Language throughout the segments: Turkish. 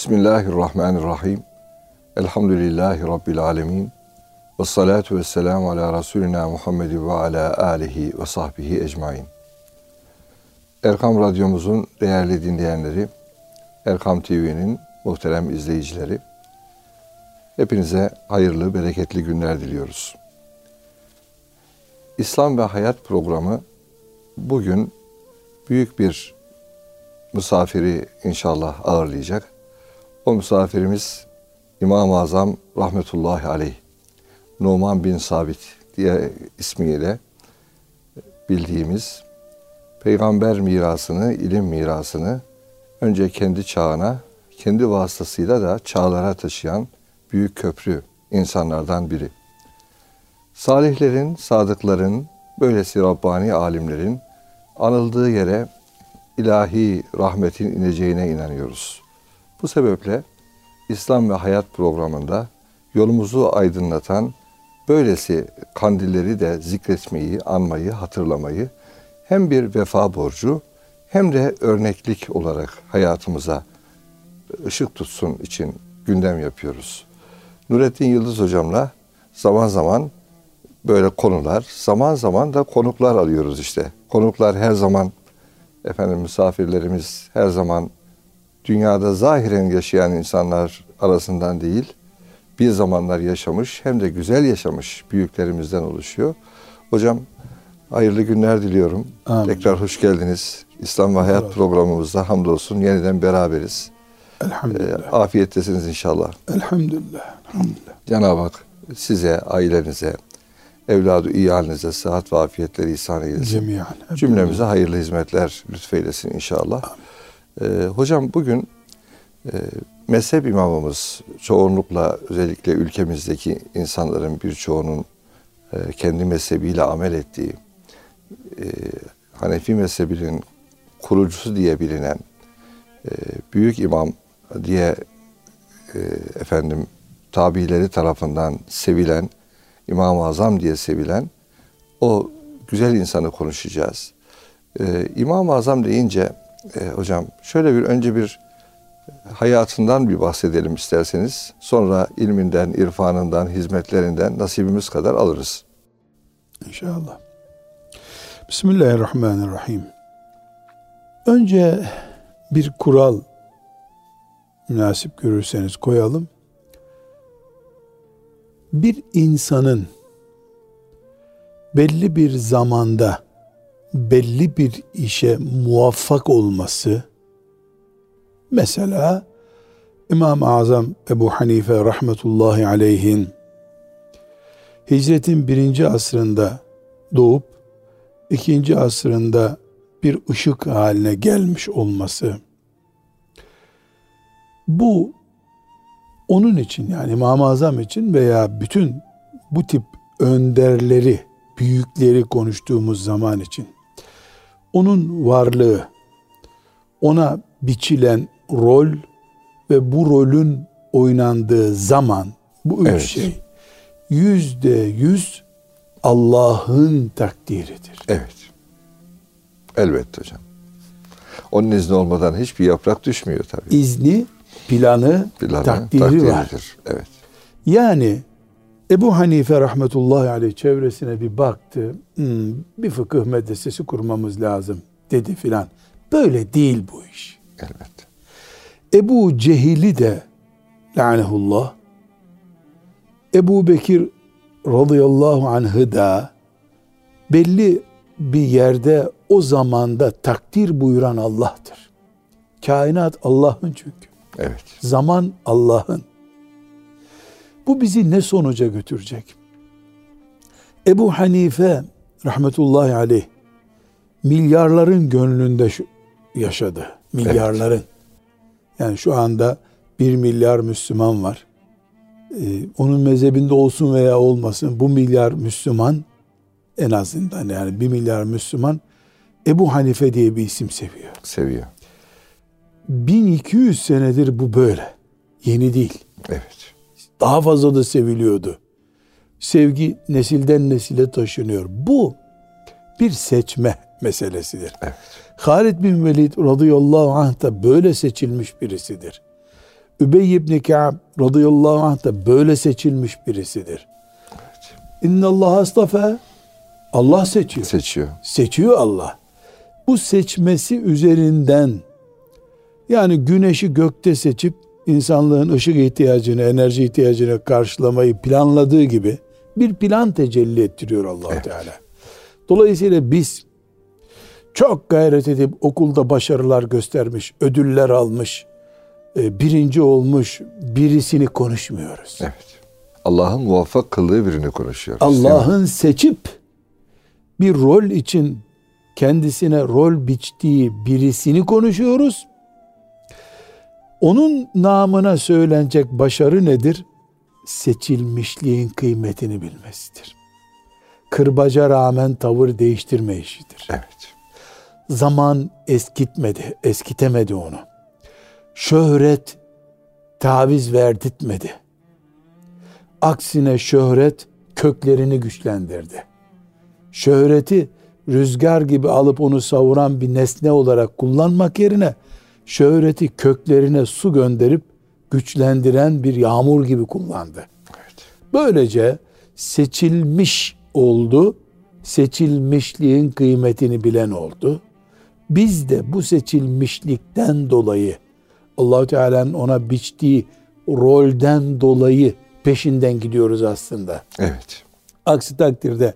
Bismillahirrahmanirrahim. Elhamdülillahi Rabbil alemin. Ve salatu ve selamu ala Resulina Muhammed ve ala alihi ve sahbihi ecmain. Erkam Radyomuzun değerli dinleyenleri, Erkam TV'nin muhterem izleyicileri, hepinize hayırlı, bereketli günler diliyoruz. İslam ve Hayat programı bugün büyük bir misafiri inşallah ağırlayacak. O misafirimiz İmam-ı Azam rahmetullahi aleyh. Numan bin Sabit diye ismiyle bildiğimiz peygamber mirasını, ilim mirasını önce kendi çağına, kendi vasıtasıyla da çağlara taşıyan büyük köprü insanlardan biri. Salihlerin, sadıkların, böylesi Rabbani alimlerin anıldığı yere ilahi rahmetin ineceğine inanıyoruz. Bu sebeple İslam ve Hayat programında yolumuzu aydınlatan böylesi kandilleri de zikretmeyi, anmayı, hatırlamayı hem bir vefa borcu hem de örneklik olarak hayatımıza ışık tutsun için gündem yapıyoruz. Nurettin Yıldız hocamla zaman zaman böyle konular, zaman zaman da konuklar alıyoruz işte. Konuklar her zaman efendim misafirlerimiz her zaman dünyada zahiren yaşayan insanlar arasından değil, bir zamanlar yaşamış hem de güzel yaşamış büyüklerimizden oluşuyor. Hocam hayırlı günler diliyorum. Amin. Tekrar hoş geldiniz. İslam ve Hayat Allah programımızda hamdolsun yeniden beraberiz. Elhamdülillah. E, afiyettesiniz inşallah. Elhamdülillah. Elhamdülillah. Cenab-ı Hak size, ailenize, evladı iyi halinize sıhhat ve afiyetleri ihsan eylesin. Cemiyen. Cümlemize hayırlı hizmetler lütfeylesin inşallah. Ee, hocam bugün e, mezhep imamımız çoğunlukla özellikle ülkemizdeki insanların birçoğunun e, kendi mezhebiyle amel ettiği e, Hanefi mezhebinin kurucusu diye bilinen e, büyük imam diye e, efendim tabileri tarafından sevilen İmam-ı Azam diye sevilen o güzel insanı konuşacağız. Ee, İmam-ı Azam deyince e, hocam şöyle bir önce bir hayatından bir bahsedelim isterseniz. Sonra ilminden, irfanından, hizmetlerinden nasibimiz kadar alırız. İnşallah. Bismillahirrahmanirrahim. Önce bir kural münasip görürseniz koyalım bir insanın belli bir zamanda belli bir işe muvaffak olması mesela İmam-ı Azam Ebu Hanife rahmetullahi aleyhin hicretin birinci asrında doğup ikinci asrında bir ışık haline gelmiş olması bu onun için yani İmam-ı Azam için veya bütün bu tip önderleri, büyükleri konuştuğumuz zaman için onun varlığı, ona biçilen rol ve bu rolün oynandığı zaman bu üç evet. şey yüzde yüz Allah'ın takdiridir. Evet. Elbette hocam. Onun izni olmadan hiçbir yaprak düşmüyor tabii. İzni planı, planı takdiri takdiridir. var. Evet. Yani Ebu Hanife rahmetullahi aleyh çevresine bir baktı. Hmm, bir fıkıh medresesi kurmamız lazım dedi filan. Böyle değil bu iş. Evet. Ebu Cehil'i de lanehullah Ebu Bekir radıyallahu anh'ı da belli bir yerde o zamanda takdir buyuran Allah'tır. Kainat Allah'ın çünkü. Evet. Zaman Allah'ın. Bu bizi ne sonuca götürecek? Ebu Hanife rahmetullahi aleyh milyarların gönlünde yaşadı. Milyarların. Evet. Yani şu anda bir milyar Müslüman var. Ee, onun mezhebinde olsun veya olmasın bu milyar Müslüman en azından yani bir milyar Müslüman Ebu Hanife diye bir isim seviyor. Seviyor. 1200 senedir bu böyle. Yeni değil. Evet. Daha fazla da seviliyordu. Sevgi nesilden nesile taşınıyor. Bu bir seçme meselesidir. Evet. Halid bin Velid radıyallahu anh da böyle seçilmiş birisidir. Übey ibn Ka'b radıyallahu anh da böyle seçilmiş birisidir. İnna Allah astafa Allah seçiyor. Seçiyor. Seçiyor Allah. Bu seçmesi üzerinden yani güneşi gökte seçip insanlığın ışık ihtiyacını, enerji ihtiyacını karşılamayı planladığı gibi bir plan tecelli ettiriyor allah Evet. Teala. Dolayısıyla biz çok gayret edip okulda başarılar göstermiş, ödüller almış, e, birinci olmuş birisini konuşmuyoruz. Evet. Allah'ın muvaffak kıldığı birini konuşuyoruz. Allah'ın seçip bir rol için kendisine rol biçtiği birisini konuşuyoruz. Onun namına söylenecek başarı nedir? Seçilmişliğin kıymetini bilmesidir. Kırbaca rağmen tavır değiştirme işidir. Evet. Zaman eskitmedi, eskitemedi onu. Şöhret taviz verdirtmedi. Aksine şöhret köklerini güçlendirdi. Şöhreti rüzgar gibi alıp onu savuran bir nesne olarak kullanmak yerine şöhreti köklerine su gönderip güçlendiren bir yağmur gibi kullandı. Böylece seçilmiş oldu, seçilmişliğin kıymetini bilen oldu. Biz de bu seçilmişlikten dolayı Allahu Teala'nın ona biçtiği rolden dolayı peşinden gidiyoruz aslında. Evet. Aksi takdirde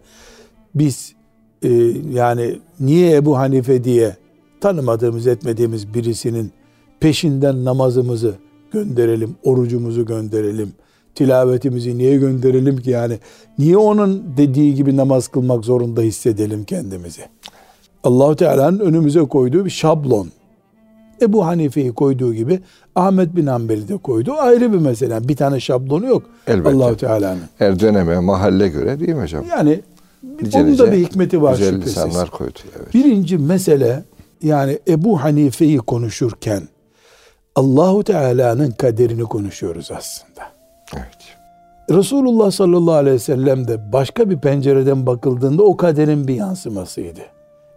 biz e, yani niye Ebu Hanife diye tanımadığımız etmediğimiz birisinin peşinden namazımızı gönderelim, orucumuzu gönderelim, tilavetimizi niye gönderelim ki yani niye onun dediği gibi namaz kılmak zorunda hissedelim kendimizi. Allahu Teala'nın önümüze koyduğu bir şablon. Ebu Hanife'yi koyduğu gibi Ahmet bin Hanbel'i de koydu. Ayrı bir mesele. Bir tane şablonu yok Elbette. Allahu Teala'nın. Her döneme, mahalle göre değil mi hocam? Yani Nice onun da nice bir hikmeti var Güzel şüphesiz. lisanlar koydu. Evet. Birinci mesele yani Ebu Hanife'yi konuşurken Allahu Teala'nın kaderini konuşuyoruz aslında. Evet. Resulullah sallallahu aleyhi ve sellem de başka bir pencereden bakıldığında o kaderin bir yansımasıydı.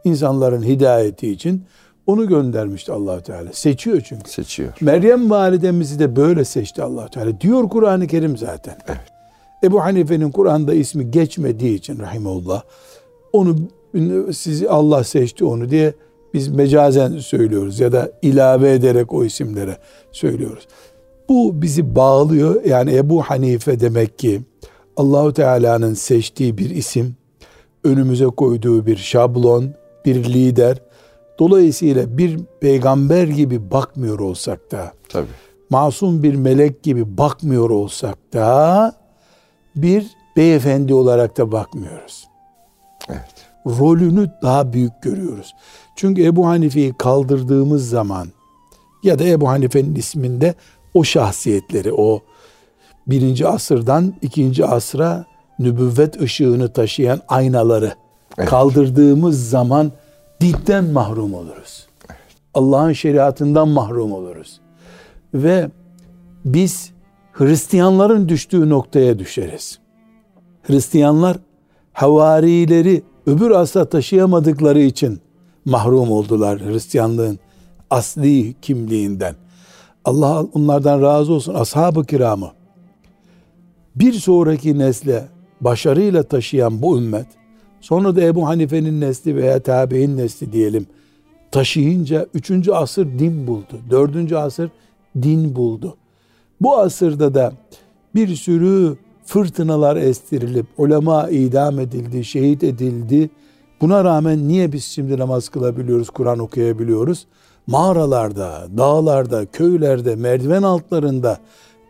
İnsanların hidayeti için onu göndermişti Allahu Teala. Seçiyor çünkü. Seçiyor. Meryem validemizi de böyle seçti allah Teala. Diyor Kur'an-ı Kerim zaten. Evet. Ebu Hanife'nin Kur'an'da ismi geçmediği için rahimullah onu sizi Allah seçti onu diye biz mecazen söylüyoruz ya da ilave ederek o isimlere söylüyoruz. Bu bizi bağlıyor. Yani Ebu Hanife demek ki Allahu Teala'nın seçtiği bir isim, önümüze koyduğu bir şablon, bir lider. Dolayısıyla bir peygamber gibi bakmıyor olsak da, Tabii. masum bir melek gibi bakmıyor olsak da bir beyefendi olarak da bakmıyoruz. Evet. Rolünü daha büyük görüyoruz. Çünkü Ebu Hanife'yi kaldırdığımız zaman ya da Ebu Hanife'nin isminde o şahsiyetleri, o birinci asırdan ikinci asra nübüvvet ışığını taşıyan aynaları Evet. kaldırdığımız zaman ditten mahrum oluruz. Allah'ın şeriatından mahrum oluruz. Ve biz Hristiyanların düştüğü noktaya düşeriz. Hristiyanlar havarileri öbür asra taşıyamadıkları için mahrum oldular Hristiyanlığın asli kimliğinden. Allah onlardan razı olsun ashab-ı kiramı bir sonraki nesle başarıyla taşıyan bu ümmet sonra da Ebu Hanife'nin nesli veya tabi'in nesli diyelim taşıyınca 3. asır din buldu. 4. asır din buldu. Bu asırda da bir sürü fırtınalar estirilip ulema idam edildi, şehit edildi. Buna rağmen niye biz şimdi namaz kılabiliyoruz, Kur'an okuyabiliyoruz? Mağaralarda, dağlarda, köylerde, merdiven altlarında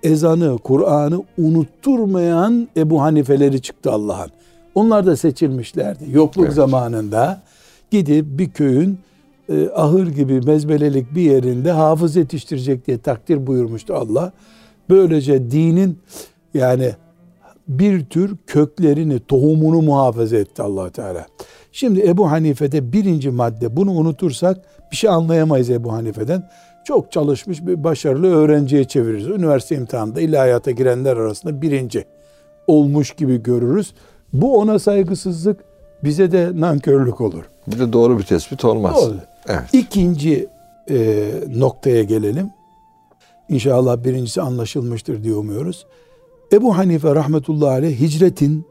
ezanı, Kur'an'ı unutturmayan Ebu Hanifeleri çıktı Allah'ın. Onlar da seçilmişlerdi. Yokluk Evet. zamanında gidip bir köyün e, ahır gibi mezbelelik bir yerinde hafız yetiştirecek diye takdir buyurmuştu Allah. Böylece dinin yani bir tür köklerini, tohumunu muhafaza etti allah Teala. Şimdi Ebu Hanife'de birinci madde bunu unutursak bir şey anlayamayız Ebu Hanife'den. Çok çalışmış bir başarılı öğrenciye çeviririz. Üniversite imtihanında ilahiyata girenler arasında birinci olmuş gibi görürüz. Bu ona saygısızlık bize de nankörlük olur. Bir de doğru bir tespit olmaz. Doğru. Evet. İkinci e, noktaya gelelim. İnşallah birincisi anlaşılmıştır diye umuyoruz. Ebu Hanife rahmetullahi aleyh hicretin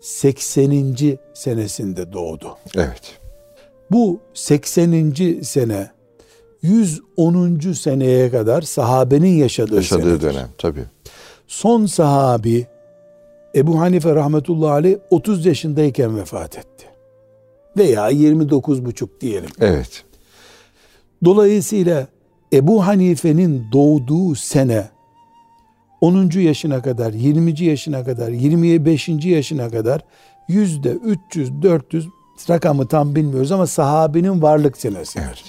80. senesinde doğdu. Evet. Bu 80. sene 110. seneye kadar sahabenin yaşadığı, Yaşadığı senedir. dönem tabii. Son sahabi Ebu Hanife rahmetullahi aleyh 30 yaşındayken vefat etti. Veya 29 buçuk diyelim. Evet. Dolayısıyla Ebu Hanife'nin doğduğu sene 10. yaşına kadar, 20. yaşına kadar, 25. yaşına kadar yüzde 300, 400 rakamı tam bilmiyoruz ama sahabinin varlık senesidir. Evet.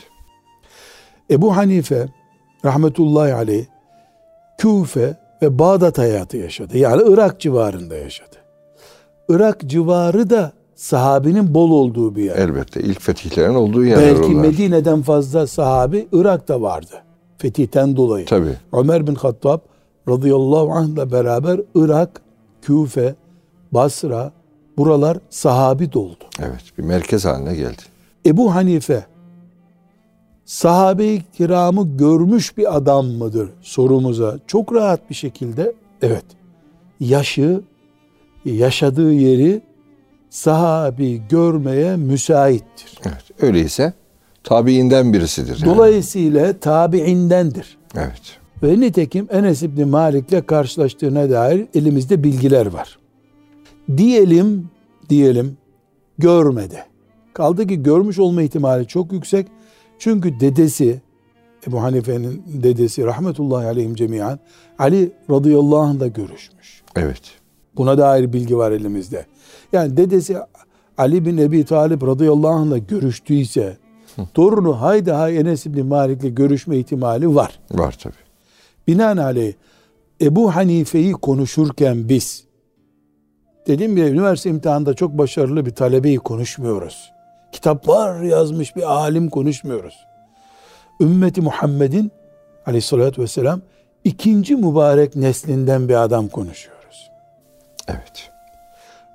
Ebu Hanife rahmetullahi aleyh Küfe ve Bağdat hayatı yaşadı. Yani Irak civarında yaşadı. Irak civarı da sahabinin bol olduğu bir yer. Elbette ilk fetihlerin olduğu yerler Belki onlar. Medine'den fazla sahabi Irak'ta vardı. Fetihten dolayı. Tabii. Ömer bin Hattab radıyallahu anh'la beraber Irak, Küfe, Basra buralar sahabi doldu. Evet. Bir merkez haline geldi. Ebu Hanife sahabe-i kiramı görmüş bir adam mıdır sorumuza çok rahat bir şekilde evet yaşı yaşadığı yeri sahabi görmeye müsaittir. Evet. Öyleyse tabiinden birisidir. yani. Dolayısıyla tabiindendir. Evet. Ve nitekim Enes İbni Malik'le karşılaştığına dair elimizde bilgiler var. Diyelim, diyelim görmedi. Kaldı ki görmüş olma ihtimali çok yüksek. Çünkü dedesi, Ebu Hanife'nin dedesi rahmetullahi aleyhim cemiyen Ali radıyallahu anh da görüşmüş. Evet. Buna dair bilgi var elimizde. Yani dedesi Ali bin Ebi Talip radıyallahu anh'la görüştüyse torunu haydi hay Enes İbni Malik'le görüşme ihtimali var. Var tabii. Binaenaleyh Ebu Hanife'yi konuşurken biz dediğim gibi üniversite imtihanında çok başarılı bir talebeyi konuşmuyoruz. Kitaplar yazmış bir alim konuşmuyoruz. Ümmeti Muhammed'in aleyhissalatü vesselam ikinci mübarek neslinden bir adam konuşuyoruz. Evet.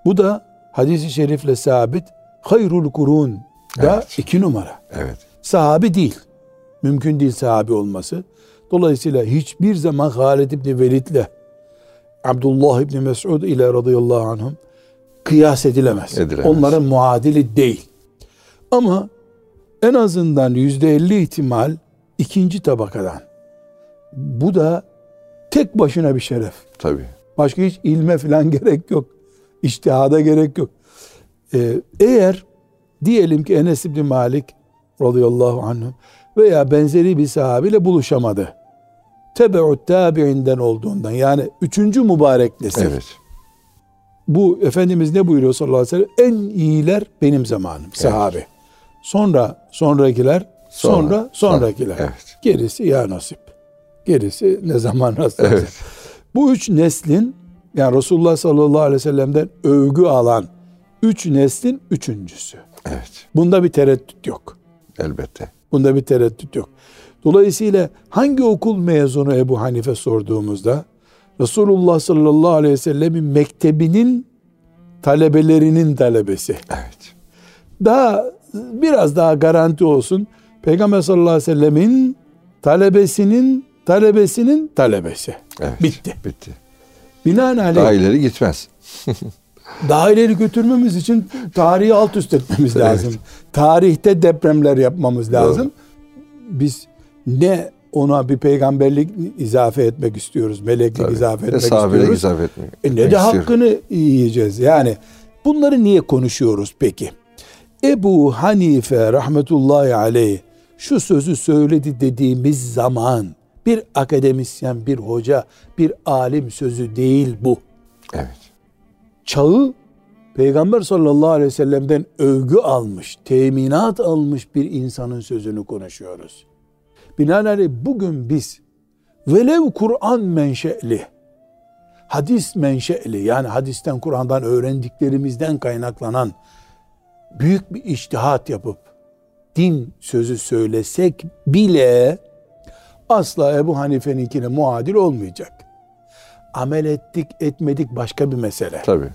Bu da hadisi şerifle sabit hayrul kurun da Evet. iki numara. Evet. Sahabi değil. Mümkün değil sahabi olması. Dolayısıyla hiçbir zaman Halid İbni Velid'le Abdullah İbni Mes'ud ile radıyallahu anhum kıyas edilemez. Edilemez. Onların muadili değil. Ama en azından yüzde elli ihtimal ikinci tabakadan. Bu da tek başına bir şeref. Tabii. Başka hiç ilme falan gerek yok. İçtihada gerek yok. Ee, eğer diyelim ki Enes İbni Malik radıyallahu anh veya benzeri bir sahabiyle buluşamadı. Tebe'ut tabi'inden olduğundan yani üçüncü mübarek nesil. Evet. Bu Efendimiz ne buyuruyor sallallahu aleyhi ve sellem? En iyiler benim zamanım sahabe. Sonra sonrakiler sonra, Sonra, sonrakiler. evet. Gerisi ya nasip. Gerisi ne zaman rastlarsa. Evet. Bu üç neslin yani Resulullah sallallahu aleyhi ve sellem'den övgü alan üç neslin üçüncüsü. Evet. Bunda bir tereddüt yok. Elbette. Bunda bir tereddüt yok. Dolayısıyla hangi okul mezunu Ebu Hanife sorduğumuzda Resulullah sallallahu aleyhi ve sellemin mektebinin talebelerinin talebesi. Evet. Daha biraz daha garanti olsun. Peygamber sallallahu aleyhi ve sellemin talebesinin talebesinin talebesi. Evet. Bitti. Bitti. Binaenaleyh Daha ileri gitmez. daha ileri götürmemiz için tarihi alt üst etmemiz Evet. lazım. Tarihte depremler yapmamız lazım. Biz ne ona bir peygamberlik izafe etmek istiyoruz, meleklik Tabii. izafe etmek istiyoruz. izafe etmek. E ne de istiyor. hakkını yiyeceğiz. Yani bunları niye konuşuyoruz peki? Ebu Hanife rahmetullahi aleyh şu sözü söyledi dediğimiz zaman bir akademisyen, bir hoca, bir alim sözü değil bu. Evet. Çağı Peygamber sallallahu aleyhi ve sellem'den övgü almış, teminat almış bir insanın sözünü konuşuyoruz. Binaenaleyh bugün biz velev Kur'an menşeli, hadis menşeli yani hadisten Kur'an'dan öğrendiklerimizden kaynaklanan büyük bir iştihat yapıp din sözü söylesek bile asla Ebu Hanife'ninkine muadil olmayacak. Amel ettik etmedik başka bir mesele. Tabii.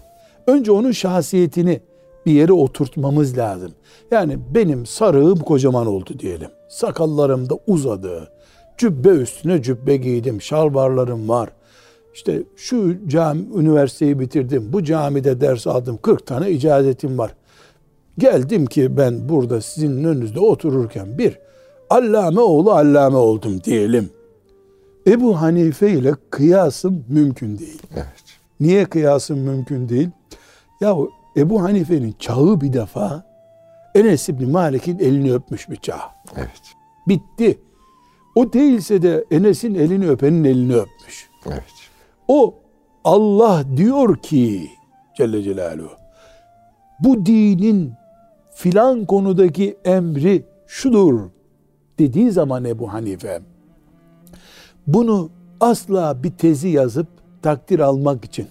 Önce onun şahsiyetini bir yere oturtmamız lazım. Yani benim sarığım kocaman oldu diyelim. Sakallarım da uzadı. Cübbe üstüne cübbe giydim. Şalvarlarım var. İşte şu cami, üniversiteyi bitirdim. Bu camide ders aldım. 40 tane icazetim var. Geldim ki ben burada sizin önünüzde otururken bir allame oğlu allame oldum diyelim. Ebu Hanife ile kıyasım mümkün değil. Evet. Niye kıyasım mümkün değil? Ya Ebu Hanife'nin çağı bir defa Enes İbni Malik'in elini öpmüş bir çağ. Evet. Bitti. O değilse de Enes'in elini öpenin elini öpmüş. Evet. O Allah diyor ki Celle Celaluhu bu dinin filan konudaki emri şudur dediği zaman Ebu Hanife bunu asla bir tezi yazıp takdir almak için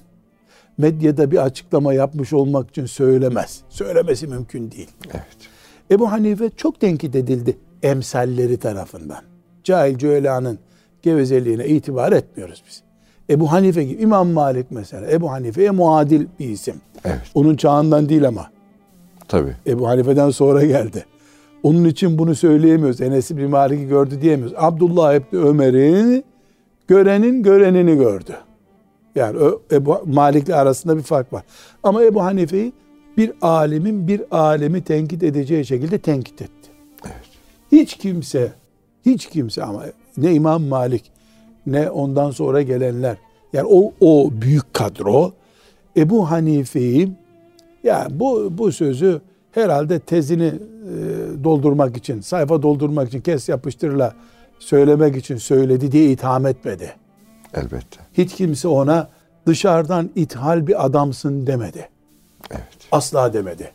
medyada bir açıklama yapmış olmak için söylemez. Söylemesi mümkün değil. Evet. Ebu Hanife çok tenkit edildi emsalleri tarafından. Cahil Cüela'nın gevezeliğine itibar etmiyoruz biz. Ebu Hanife gibi İmam Malik mesela Ebu Hanife'ye muadil bir isim. Evet. Onun çağından değil ama Tabii. Ebu Hanife'den sonra geldi. Onun için bunu söyleyemiyoruz. Enes bin Malik'i gördü diyemiyoruz. Abdullah İbni Ömer'in görenin görenini gördü. Yani Ebu Malik'le arasında bir fark var. Ama Ebu Hanife'yi bir alimin bir alemi tenkit edeceği şekilde tenkit etti. Evet. Hiç kimse, hiç kimse ama ne İmam Malik ne ondan sonra gelenler yani o, o büyük kadro Ebu Hanife'yi ya bu, bu sözü herhalde tezini e, doldurmak için, sayfa doldurmak için kes yapıştırla söylemek için söyledi diye itham etmedi. Elbette. Hiç kimse ona dışarıdan ithal bir adamsın demedi. Evet. Asla demedi.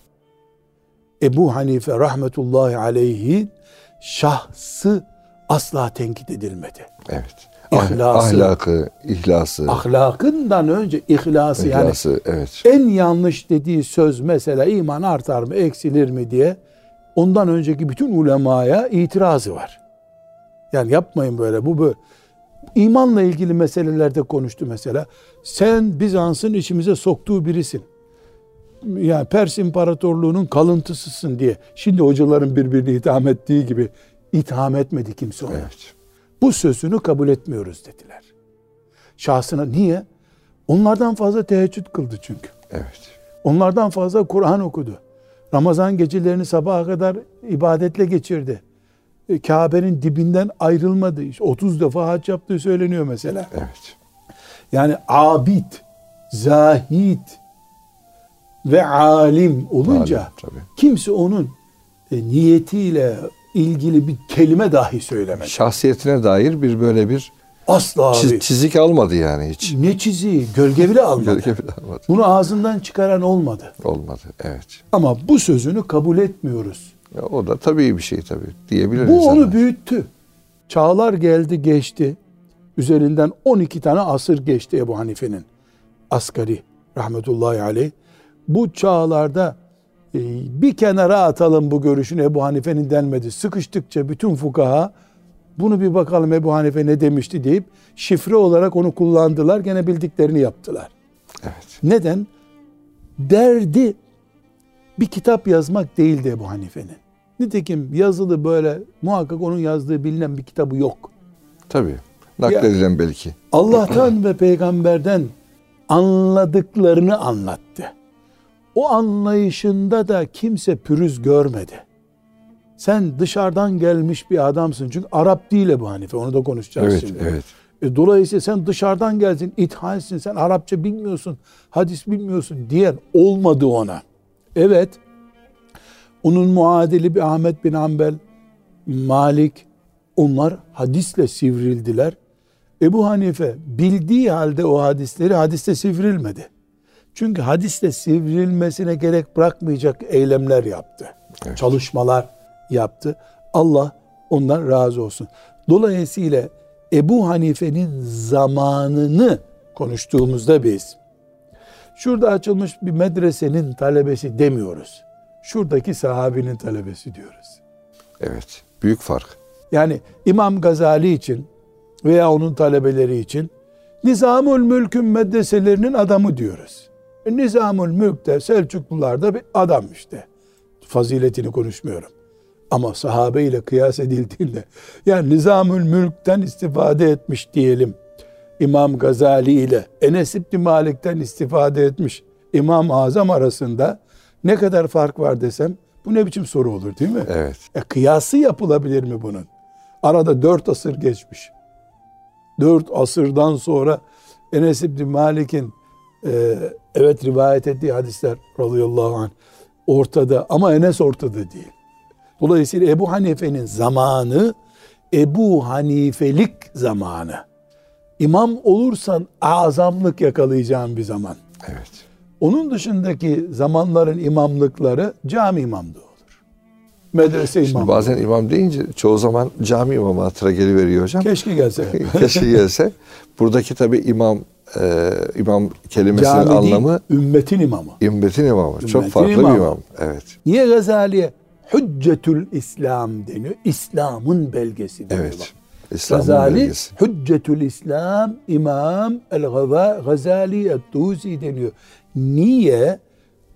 Ebu Hanife rahmetullahi aleyhi şahsı asla tenkit edilmedi. Evet. İhlası. Ahlakı, ihlası, Ahlakından önce ihlası, yani ihlası, evet. en yanlış dediği söz mesela iman artar mı eksilir mi diye ondan önceki bütün ulemaya itirazı var. Yani yapmayın böyle bu böyle. İmanla ilgili meselelerde konuştu mesela. Sen Bizans'ın içimize soktuğu birisin. Yani Pers İmparatorluğu'nun kalıntısısın diye. Şimdi hocaların birbirini itham ettiği gibi itham etmedi kimse onu. Evet. Bu sözünü kabul etmiyoruz dediler. Şahsına niye? Onlardan fazla teheccüd kıldı çünkü. Evet. Onlardan fazla Kur'an okudu. Ramazan gecelerini sabaha kadar ibadetle geçirdi. E, Kabe'nin dibinden ayrılmadı. İşte 30 defa hac yaptığı söyleniyor mesela. Evet. Yani abid, zahid ve alim olunca Alim, tabii. kimse onun e, niyetiyle ilgili bir kelime dahi söylemedi. Şahsiyetine dair bir böyle bir Asla çiz- çizik almadı yani hiç. Ne çiziği? Gölge bile almadı. Gölge bile almadı. Bunu ağzından çıkaran olmadı. Olmadı. Evet. Ama bu sözünü kabul etmiyoruz. Ya o da tabii bir şey tabii diyebilir Bu insanlar. onu büyüttü. Çağlar geldi geçti. Üzerinden 12 tane asır geçti Ebu Hanife'nin. Asgari rahmetullahi aleyh. Bu çağlarda e, bir kenara atalım bu görüşün Ebu Hanife'nin denmedi. Sıkıştıkça bütün fukaha bunu bir bakalım Ebu Hanife ne demişti deyip şifre olarak onu kullandılar. Gene bildiklerini yaptılar. Evet. Neden? Derdi bir kitap yazmak değildi Ebu Hanife'nin. Nitekim yazılı böyle muhakkak onun yazdığı bilinen bir kitabı yok. Tabii. Nakledilen belki. Allah'tan ve peygamberden anladıklarını anlattı. O anlayışında da kimse pürüz görmedi. Sen dışarıdan gelmiş bir adamsın. Çünkü Arap değil Ebu Hanife. Onu da konuşacağız Evet, şimdi. evet. E, dolayısıyla sen dışarıdan geldin, ithalsin, sen Arapça bilmiyorsun, hadis bilmiyorsun diyen olmadı ona. Evet, onun muadili bir Ahmet bin Hanbel, Malik, onlar hadisle sivrildiler. Ebu Hanife bildiği halde o hadisleri hadiste sivrilmedi. Çünkü hadiste sivrilmesine gerek bırakmayacak eylemler yaptı. Evet. Çalışmalar yaptı. Allah ondan razı olsun. Dolayısıyla Ebu Hanife'nin zamanını konuştuğumuzda biz şurada açılmış bir medresenin talebesi demiyoruz. Şuradaki sahabinin talebesi diyoruz. Evet. Büyük fark. Yani İmam Gazali için veya onun talebeleri için Nizamül Mülk'ün medreselerinin adamı diyoruz. E, Nizamül Mülk de Selçuklularda bir adam işte. Faziletini konuşmuyorum. Ama sahabe ile kıyas edildiğinde yani Nizamül Mülk'ten istifade etmiş diyelim. İmam Gazali ile Enes İbni Malik'ten istifade etmiş İmam-ı Azam arasında ne kadar fark var desem bu ne biçim soru olur değil mi? Evet. E, kıyası yapılabilir mi bunun? Arada dört asır geçmiş. Dört asırdan sonra Enes İbni Malik'in e, evet rivayet ettiği hadisler radıyallahu anh ortada ama Enes ortada değil. Dolayısıyla Ebu Hanife'nin zamanı Ebu Hanifelik zamanı. İmam olursan azamlık yakalayacağın bir zaman. Evet. Onun dışındaki zamanların imamlıkları cami imamlığı olur. Medrese Şimdi imamlığı. bazen imam deyince çoğu zaman cami imamı hatıra geliveriyor hocam. Keşke gelse. Keşke gelse. Buradaki tabi imam e, imam kelimesinin Cami değil, anlamı ümmetin imamı. ümmetin imamı. Çok Ümmetin farklı imamı. bir imam. Evet. Niye Gazali'ye Hüccetül İslam deniyor? İslam'ın belgesi deniyor. bak. Evet. İslam'ın Gazali. Hüccetül İslam İmam El Gazali Et-Tusi deniyor. Niye?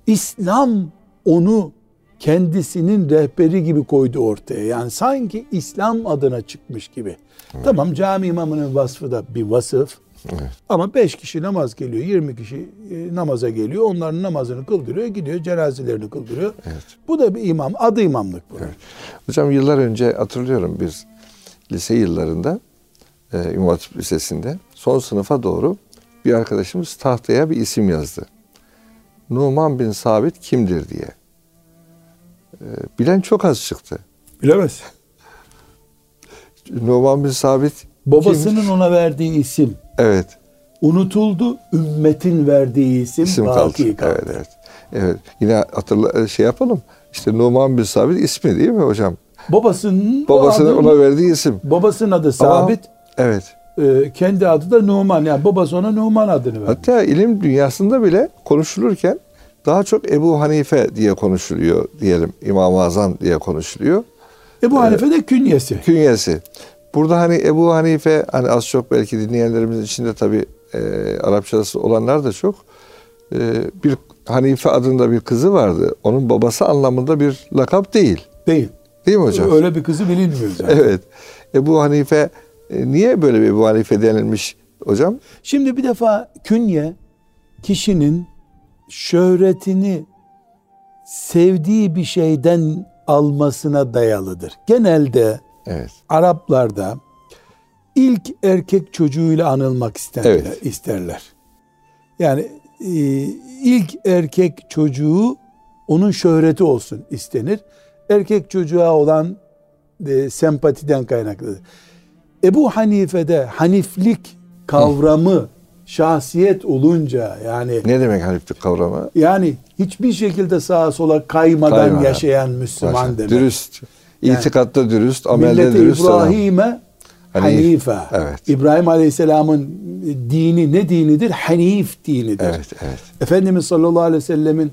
İslam onu kendisinin rehberi gibi koydu ortaya. Yani sanki İslam adına çıkmış gibi. Tamam cami imamının vasfı da bir vasıf. Evet. Ama beş kişi namaz geliyor, 20 kişi e, namaza geliyor. Onların namazını kıldırıyor, gidiyor cenazelerini kıldırıyor. Evet. Bu da bir imam, adı imamlık bu. Hocam yıllar önce hatırlıyorum biz lise yıllarında e, İmam Hatip Lisesi'nde son sınıfa doğru bir arkadaşımız tahtaya bir isim yazdı. Numan bin Sabit kimdir diye. E, bilen çok az çıktı. Bilemez. Numan bin Sabit Babasının kimdir? ona verdiği isim Evet. unutuldu. Ümmetin verdiği isim, isim kaldı. kaldı. Evet, evet. Evet. Yine hatırla şey yapalım. İşte Numan bin Sabit ismi değil mi hocam? Babasının Babasının adı- ona verdiği isim. babasının adı Ama- Sabit, Evet. e, kendi adı da Numan. Yani babası ona Numan adını verdi. Hatta ilim dünyasında bile konuşulurken daha çok Ebu Hanife diye konuşuluyor diyelim. İmam-ı Azam diye konuşuluyor. Ebu Hanife de künyesi. Künyesi. Burada hani Ebu Hanife hani az çok belki dinleyenlerimizin içinde tabi e, Arapçası olanlar da çok. E, bir Hanife adında bir kızı vardı. Onun babası anlamında bir lakap değil. Değil. Değil mi hocam? Öyle bir kızı bilinmiyor zaten. Evet. Ebu Hanife e, niye böyle bir Ebu Hanife denilmiş hocam? Şimdi bir defa künye kişinin şöhretini sevdiği bir şeyden almasına dayalıdır. Genelde Evet. Araplarda ilk erkek çocuğuyla anılmak isterler. Evet. isterler. Yani e, ilk erkek çocuğu onun şöhreti olsun istenir. Erkek çocuğa olan e, sempatiden kaynaklıdır. Ebu Hanife'de haniflik kavramı şahsiyet olunca yani Ne demek haniflik kavramı? yani hiçbir şekilde sağa sola kaymadan, Kaymadan. yaşayan Müslüman Başka. demek. Dürüst. Yani- İtikatta dürüst, amelde dürüst. İbrahim'e Hanif. Hanife. Evet. İbrahim Aleyhisselam'ın dini ne dinidir? Hanif dinidir. Evet, evet. Efendimiz sallallahu aleyhi ve sellemin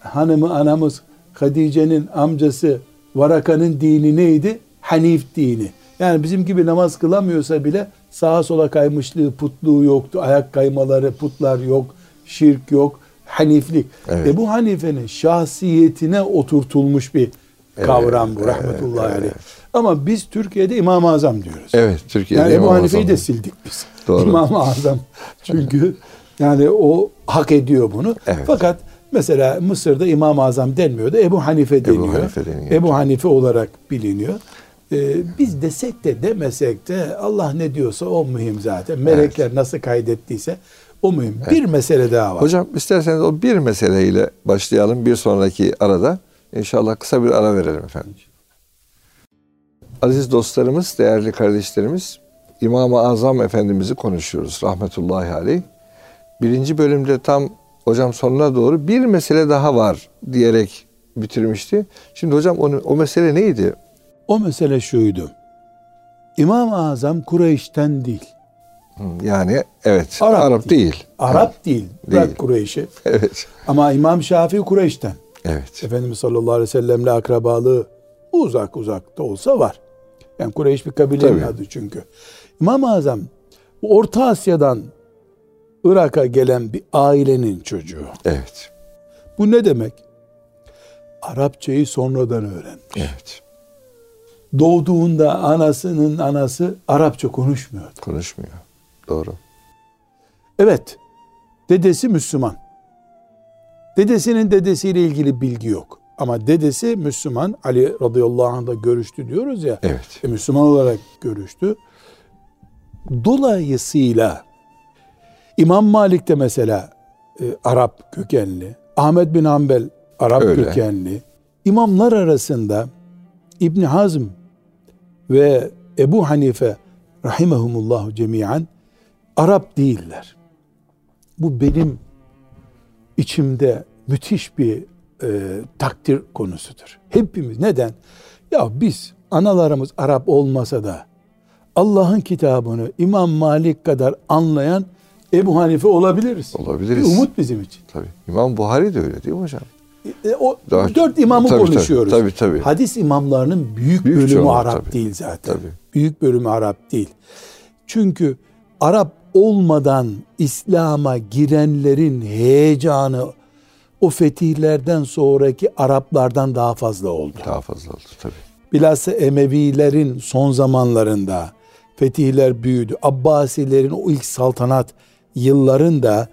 hanımı anamız Hadice'nin amcası Varaka'nın dini neydi? Hanif dini. Yani bizim gibi namaz kılamıyorsa bile sağa sola kaymışlığı, putluğu yoktu. Ayak kaymaları, putlar yok, şirk yok. Haniflik. Evet. Ebu Hanife'nin şahsiyetine oturtulmuş bir kavram bu evet, rahmetullahi evet. aleyh. Ama biz Türkiye'de İmam-ı Azam diyoruz. Evet, Türkiye'de Yani Ebu İmam Hanife'yi Azam. de sildik biz. Doğru. İmam-ı Azam. Çünkü yani o hak ediyor bunu. Evet. Fakat mesela Mısır'da İmam-ı Azam denmiyor da Ebu Hanife deniyor. Hanife deniyor. Ebu Hanife olarak biliniyor. Ee, biz desek de demesek de Allah ne diyorsa o mühim zaten. Melekler nasıl kaydettiyse o mühim. Bir mesele daha var. Hocam isterseniz o bir meseleyle başlayalım bir sonraki arada. İnşallah kısa bir ara verelim efendim. Aziz dostlarımız, değerli kardeşlerimiz, İmam-ı Azam Efendimiz'i konuşuyoruz rahmetullahi aleyh. Birinci bölümde tam hocam sonuna doğru bir mesele daha var diyerek bitirmişti. Şimdi hocam onu, o mesele neydi? O mesele şuydu. İmam-ı Azam Kureyş'ten değil. Yani evet Arap Arap, değil. değil. Arap değil. Bırak Değil. Kureyş'i. Evet. Ama İmam Şafii Kureyş'ten. Evet. Efendimiz sallallahu aleyhi ve sellemle akrabalığı uzak uzakta olsa var. Yani Kureyş bir kabilenin Tabii. adı çünkü. İmam-ı Azam Orta Asya'dan Irak'a gelen bir ailenin çocuğu. Evet. Bu ne demek? Arapçayı sonradan öğrenmiş. Evet. doğduğunda anasının anası Arapça konuşmuyordu. Konuşmuyor. Doğru. Evet, dedesi Müslüman. Dedesinin dedesiyle ilgili bilgi yok. Ama dedesi Müslüman. Ali radıyallahu anh da görüştü diyoruz ya. Evet. E, Müslüman olarak görüştü. Dolayısıyla İmam Malik de mesela e, Arap kökenli. Ahmet bin Hanbel Arap Öyle. kökenli. İmamlar arasında İbn Hazm ve Ebu Hanife rahimehumullahu cemiyen Arap değiller. Bu benim içimde müthiş bir e, takdir konusudur. Hepimiz neden? Ya biz analarımız Arap olmasa da Allah'ın kitabını İmam Malik kadar anlayan Ebu Hanife olabiliriz. Olabiliriz. Bir umut bizim için. Tabii. İmam Buhari de öyle değil mi hocam? E, o Daha- dört imamı Tabii, tabii, konuşuyoruz. tabii, tabii. Hadis imamlarının büyük, Büyük bölümü çoğunluğu, Arap tabii. değil zaten. Tabii. Büyük bölümü Arap değil. Çünkü Arap olmadan İslam'a girenlerin heyecanı o fetihlerden sonraki Araplardan daha fazla oldu. Daha fazla oldu tabii. Bilhassa Emevilerin son zamanlarında fetihler büyüdü. Abbasilerin o ilk saltanat yıllarında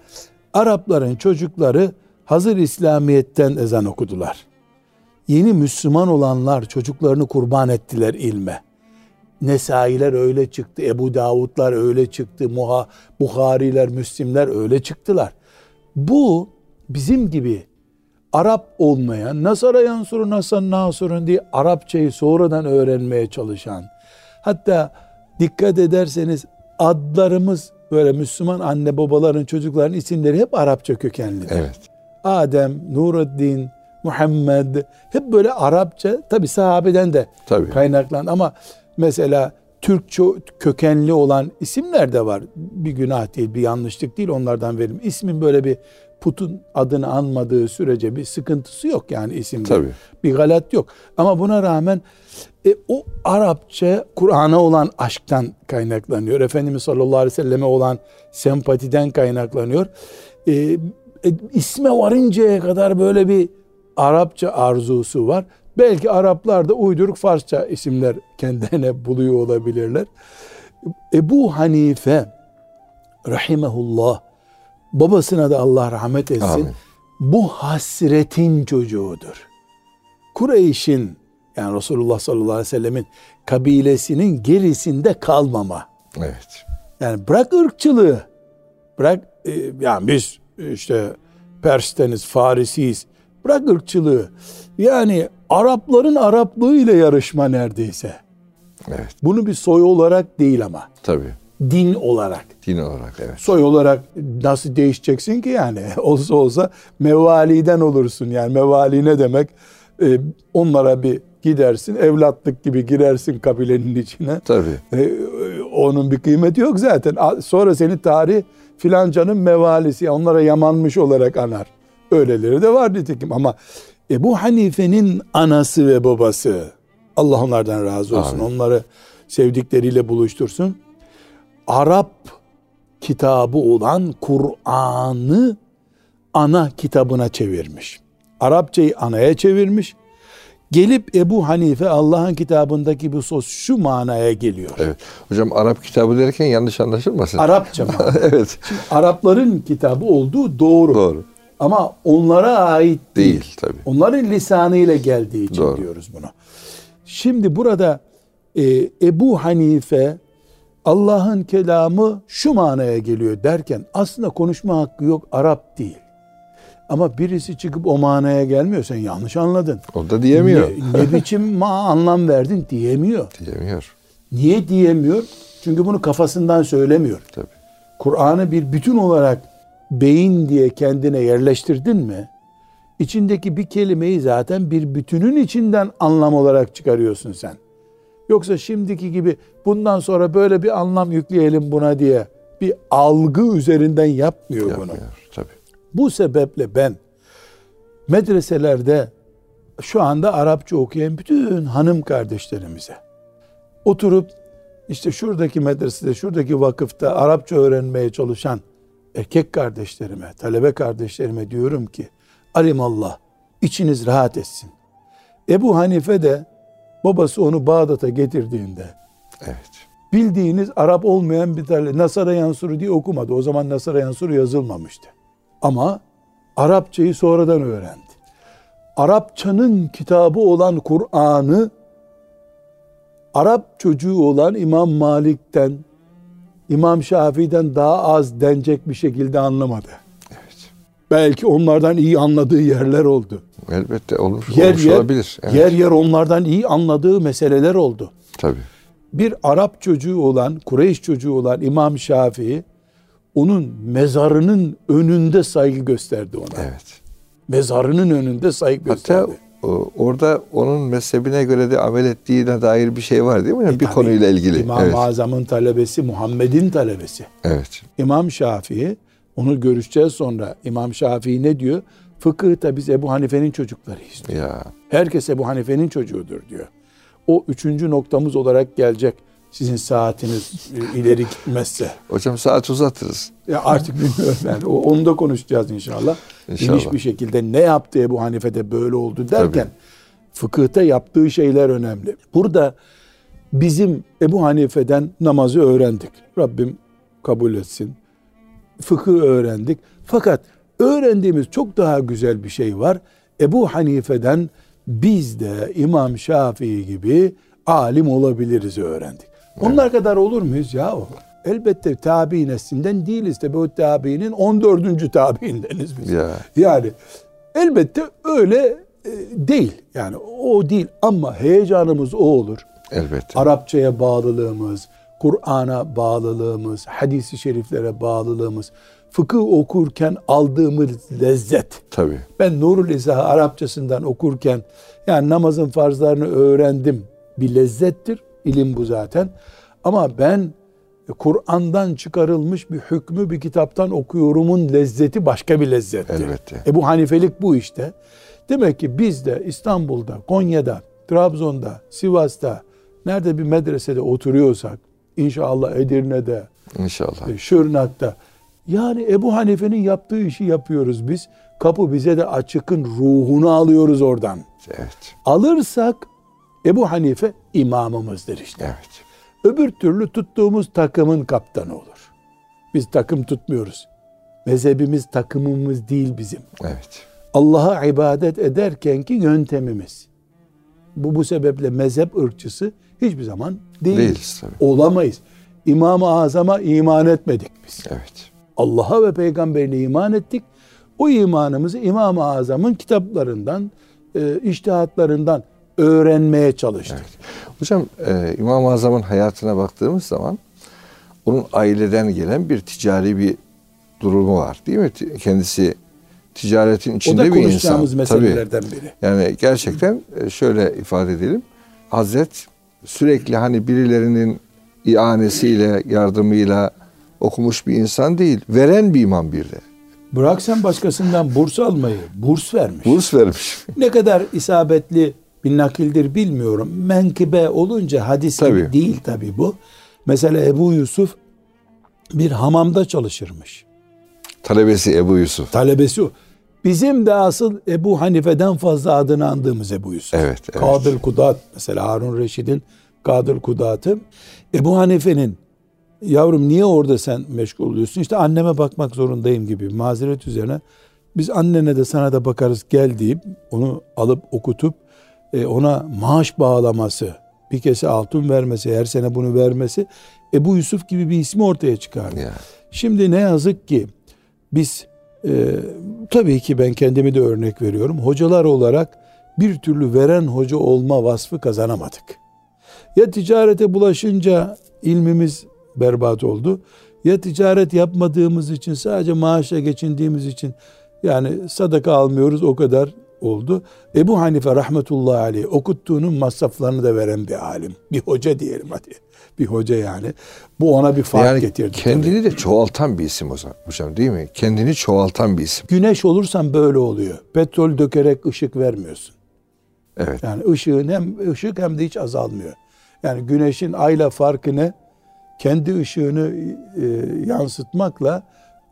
Arapların çocukları hazır İslamiyet'ten ezan okudular. Yeni Müslüman olanlar çocuklarını kurban ettiler ilme. Nesailer öyle çıktı, Ebu Davudlar öyle çıktı, Muha, Buhariler, Müslimler öyle çıktılar. Bu bizim gibi Arap olmayan, Nasara yansuru nasan nasurun diye Arapçayı sonradan öğrenmeye çalışan, hatta dikkat ederseniz adlarımız böyle Müslüman anne babaların çocukların isimleri hep Arapça kökenlidir. Evet. Adem, Nuruddin, Muhammed hep böyle Arapça tabi sahabeden de Tabii. kaynaklan ama mesela Türkçe kökenli olan isimler de var. Bir günah değil, bir yanlışlık değil onlardan verim. İsmin böyle bir putun adını anmadığı sürece bir sıkıntısı yok yani isimde. Tabii. Bir galat yok. Ama buna rağmen e, o Arapça Kur'an'a olan aşktan kaynaklanıyor. Efendimiz sallallahu aleyhi ve selleme olan sempatiden kaynaklanıyor. E, e, isme varıncaya kadar böyle bir Arapça arzusu var. Belki Araplar da uyduruk Farsça isimler kendilerine buluyor olabilirler. Ebu Hanife rahimehullah babasına da Allah rahmet etsin. Amin. Bu hasretin çocuğudur. Kureyş'in yani Resulullah sallallahu aleyhi ve sellemin kabilesinin gerisinde kalmama. Evet. Yani bırak ırkçılığı. Bırak e, yani biz işte Pers'teniz, Farisiyiz. Bırak ırkçılığı. Yani Arapların Araplığıyla yarışma neredeyse. Evet. Bunu bir soy olarak değil ama Tabii. din olarak. Din olarak evet. Soy olarak nasıl değişeceksin ki yani? Olsa olsa mevaliden olursun yani. Mevali ne demek? Ee, onlara bir gidersin, evlatlık gibi girersin kabilenin içine. Tabii. Ee, onun bir kıymeti yok zaten. Sonra seni tarih filancanın mevalisi, onlara yamanmış olarak anar. Öyleleri de var nitekim ama Ebu Hanife'nin anası ve babası, Allah onlardan razı olsun, Amin. onları sevdikleriyle buluştursun. Arap kitabı olan Kur'an'ı ana kitabına çevirmiş. Arapçayı anaya çevirmiş. Gelip Ebu Hanife Allah'ın kitabındaki bu söz şu manaya geliyor. Evet. Hocam Arap kitabı derken yanlış anlaşılmasın. Arapça mı? evet. Arapların kitabı olduğu doğru. Doğru. Ama onlara ait değil. Değil tabii. Onların lisanıyla geldiği için Doğru. diyoruz bunu. Şimdi burada e, Ebu Hanife Allah'ın kelamı şu manaya geliyor derken aslında konuşma hakkı yok Arap değil. Ama birisi çıkıp o manaya gelmiyor sen yanlış anladın. O da diyemiyor. Ne, ne biçim ma anlam verdin diyemiyor. Diyemiyor. Niye diyemiyor? Çünkü bunu kafasından söylemiyor. Tabii. Kur'an'ı bir bütün olarak beyin diye kendine yerleştirdin mi? İçindeki bir kelimeyi zaten bir bütünün içinden anlam olarak çıkarıyorsun sen. Yoksa şimdiki gibi bundan sonra böyle bir anlam yükleyelim buna diye bir algı üzerinden yapmıyor, bunu. Yapmıyor. Tabii. Bu sebeple ben medreselerde şu anda Arapça okuyan bütün hanım kardeşlerimize oturup işte şuradaki medresede, şuradaki vakıfta Arapça öğrenmeye çalışan erkek kardeşlerime, talebe kardeşlerime diyorum ki alimallah içiniz rahat etsin. Ebu Hanife de babası onu Bağdat'a getirdiğinde Evet. bildiğiniz Arap olmayan bir tane Nasara Yansuru diye okumadı. O zaman Nasara Yansuru yazılmamıştı. Ama Arapçayı sonradan öğrendi. Arapçanın kitabı olan Kur'an'ı Arap çocuğu olan İmam Malik'ten, İmam Şafii'den daha az denecek bir şekilde anlamadı. Evet. Belki onlardan iyi anladığı yerler oldu. Elbette olur. Yer olmuş yer, olabilir. Evet. yer yer onlardan iyi anladığı meseleler oldu. Tabii. Bir Arap çocuğu olan, Kureyş çocuğu olan İmam Şafii, onun mezarının önünde saygı gösterdi ona. Evet. Mezarının önünde saygı Hatta gösterdi. o- orada onun mezhebine göre de amel ettiğine dair bir şey var değil mi? bir E, Tabii, konuyla ilgili. İmam-ı evet. Azam'ın talebesi, Muhammed'in talebesi. evet. İmam Şafii, onu görüşeceğiz sonra. İmam Şafii ne diyor? Fıkıhta biz Ebu Hanife'nin çocuklarıyız diyor. Ya Herkes Ebu Hanife'nin çocuğudur diyor. O üçüncü noktamız olarak gelecek. Sizin saatiniz e, ileri gitmezse. hocam saat uzatırız. Ya artık bilmiyorum yani. Onu da konuşacağız inşallah. İnşallah. Geniş bir şekilde ne yaptı Ebu Hanife'de böyle oldu derken Tabii. fıkıhta yaptığı şeyler önemli. Burada bizim Ebu Hanife'den namazı öğrendik. Rabbim kabul etsin. Fıkıh öğrendik. Fakat öğrendiğimiz çok daha güzel bir şey var. Ebu Hanife'den biz de İmam Şafii gibi alim olabiliriz öğrendik. Onlar kadar olur muyuz ya? Elbette tabi neslinden değiliz. Tabi o tabiinin 14. tabiindeniz biz. Ya Yani elbette öyle e, değil. Yani o değil ama heyecanımız o olur. elbette. Arapçaya bağlılığımız, Kur'an'a bağlılığımız, hadisi şeriflere bağlılığımız, fıkıh okurken aldığımız lezzet. Tabii. Ben Nurul İzah'ı Arapçasından okurken yani namazın farzlarını öğrendim. Bir lezzettir. İlim bu zaten. Ama ben Kur'an'dan çıkarılmış bir hükmü bir kitaptan okuyorumun lezzeti başka bir lezzettir. Elbette. Ebu Hanifelik bu işte. Demek ki biz de İstanbul'da, Konya'da, Trabzon'da, Sivas'ta nerede bir medresede oturuyorsak, inşallah Edirne'de, İnşallah. e, Şırnak'ta. Yani Ebu Hanife'nin yaptığı işi yapıyoruz biz. Kapı bize de açıkın ruhunu alıyoruz oradan. Evet. Alırsak Ebu Hanife imamımızdır işte. Evet. Öbür türlü tuttuğumuz takımın kaptanı olur. Biz takım tutmuyoruz. Mezhebimiz takımımız değil bizim. Evet. Allah'a ibadet ederkenki yöntemimiz. Bu bu sebeple mezhep ırkçısı hiçbir zaman değiliz. Değiliz tabii. Olamayız. İmam-ı Azam'a iman etmedik biz. Evet. Allah'a ve peygamberine iman ettik. O imanımızı İmam-ı Azam'ın kitaplarından, e, iştihatlarından öğrenmeye çalıştık. Hocam e, İmam-ı Azam'ın hayatına baktığımız zaman onun aileden gelen bir ticari bir durumu var değil mi? Kendisi ticaretin O içinde da bir insan. konuşacağımız Tabii. meselelerden biri. Yani gerçekten e, şöyle ifade edelim. Hazret sürekli hani birilerinin ianesiyle, yardımıyla okumuş bir insan değil. Veren bir imam bir de. Bırak sen başkasından burs almayı, burs vermiş. Burs vermiş. Ne kadar isabetli bir nakildir bilmiyorum. Menkıbe olunca hadis Tabii. değil tabi bu. Mesela Ebu Yusuf bir hamamda çalışırmış. Talebesi Ebu Yusuf. Talebesi o. Bizim de asıl Ebu Hanife'den fazla adını andığımız Ebu Yusuf. Evet, evet. Kadır Kudat mesela Harun Reşid'in Kadır Kudat'ı. Ebu Hanife'nin yavrum niye orada sen meşgul oluyorsun? İşte anneme bakmak zorundayım gibi mazeret üzerine. Biz annene de sana da bakarız gel deyip onu alıp okutup e, ona maaş bağlaması, bir kese altın vermesi, her sene bunu vermesi Ebu Yusuf gibi bir ismi ortaya çıkardı. Ya. Şimdi ne yazık ki biz e, tabii ki ben kendimi de örnek veriyorum. Hocalar olarak bir türlü veren hoca olma vasfı kazanamadık. Ya ticarete bulaşınca ilmimiz berbat oldu. Ya ticaret yapmadığımız için sadece maaşla geçindiğimiz için yani sadaka almıyoruz o kadar oldu. Ebu Hanife rahmetullahi aleyh okuttuğunun masraflarını da veren bir alim. Bir hoca diyelim hadi. Bir hoca yani. Bu ona bir fark Yani getirdi. tabii. kendini de çoğaltan bir isim hocam değil mi? Kendini çoğaltan bir isim. Güneş olursan böyle oluyor. Petrol dökerek ışık vermiyorsun. Evet. Yani ışığın hem ışık hem de hiç azalmıyor. Yani güneşin ayla farkı ne? Kendi ışığını e, yansıtmakla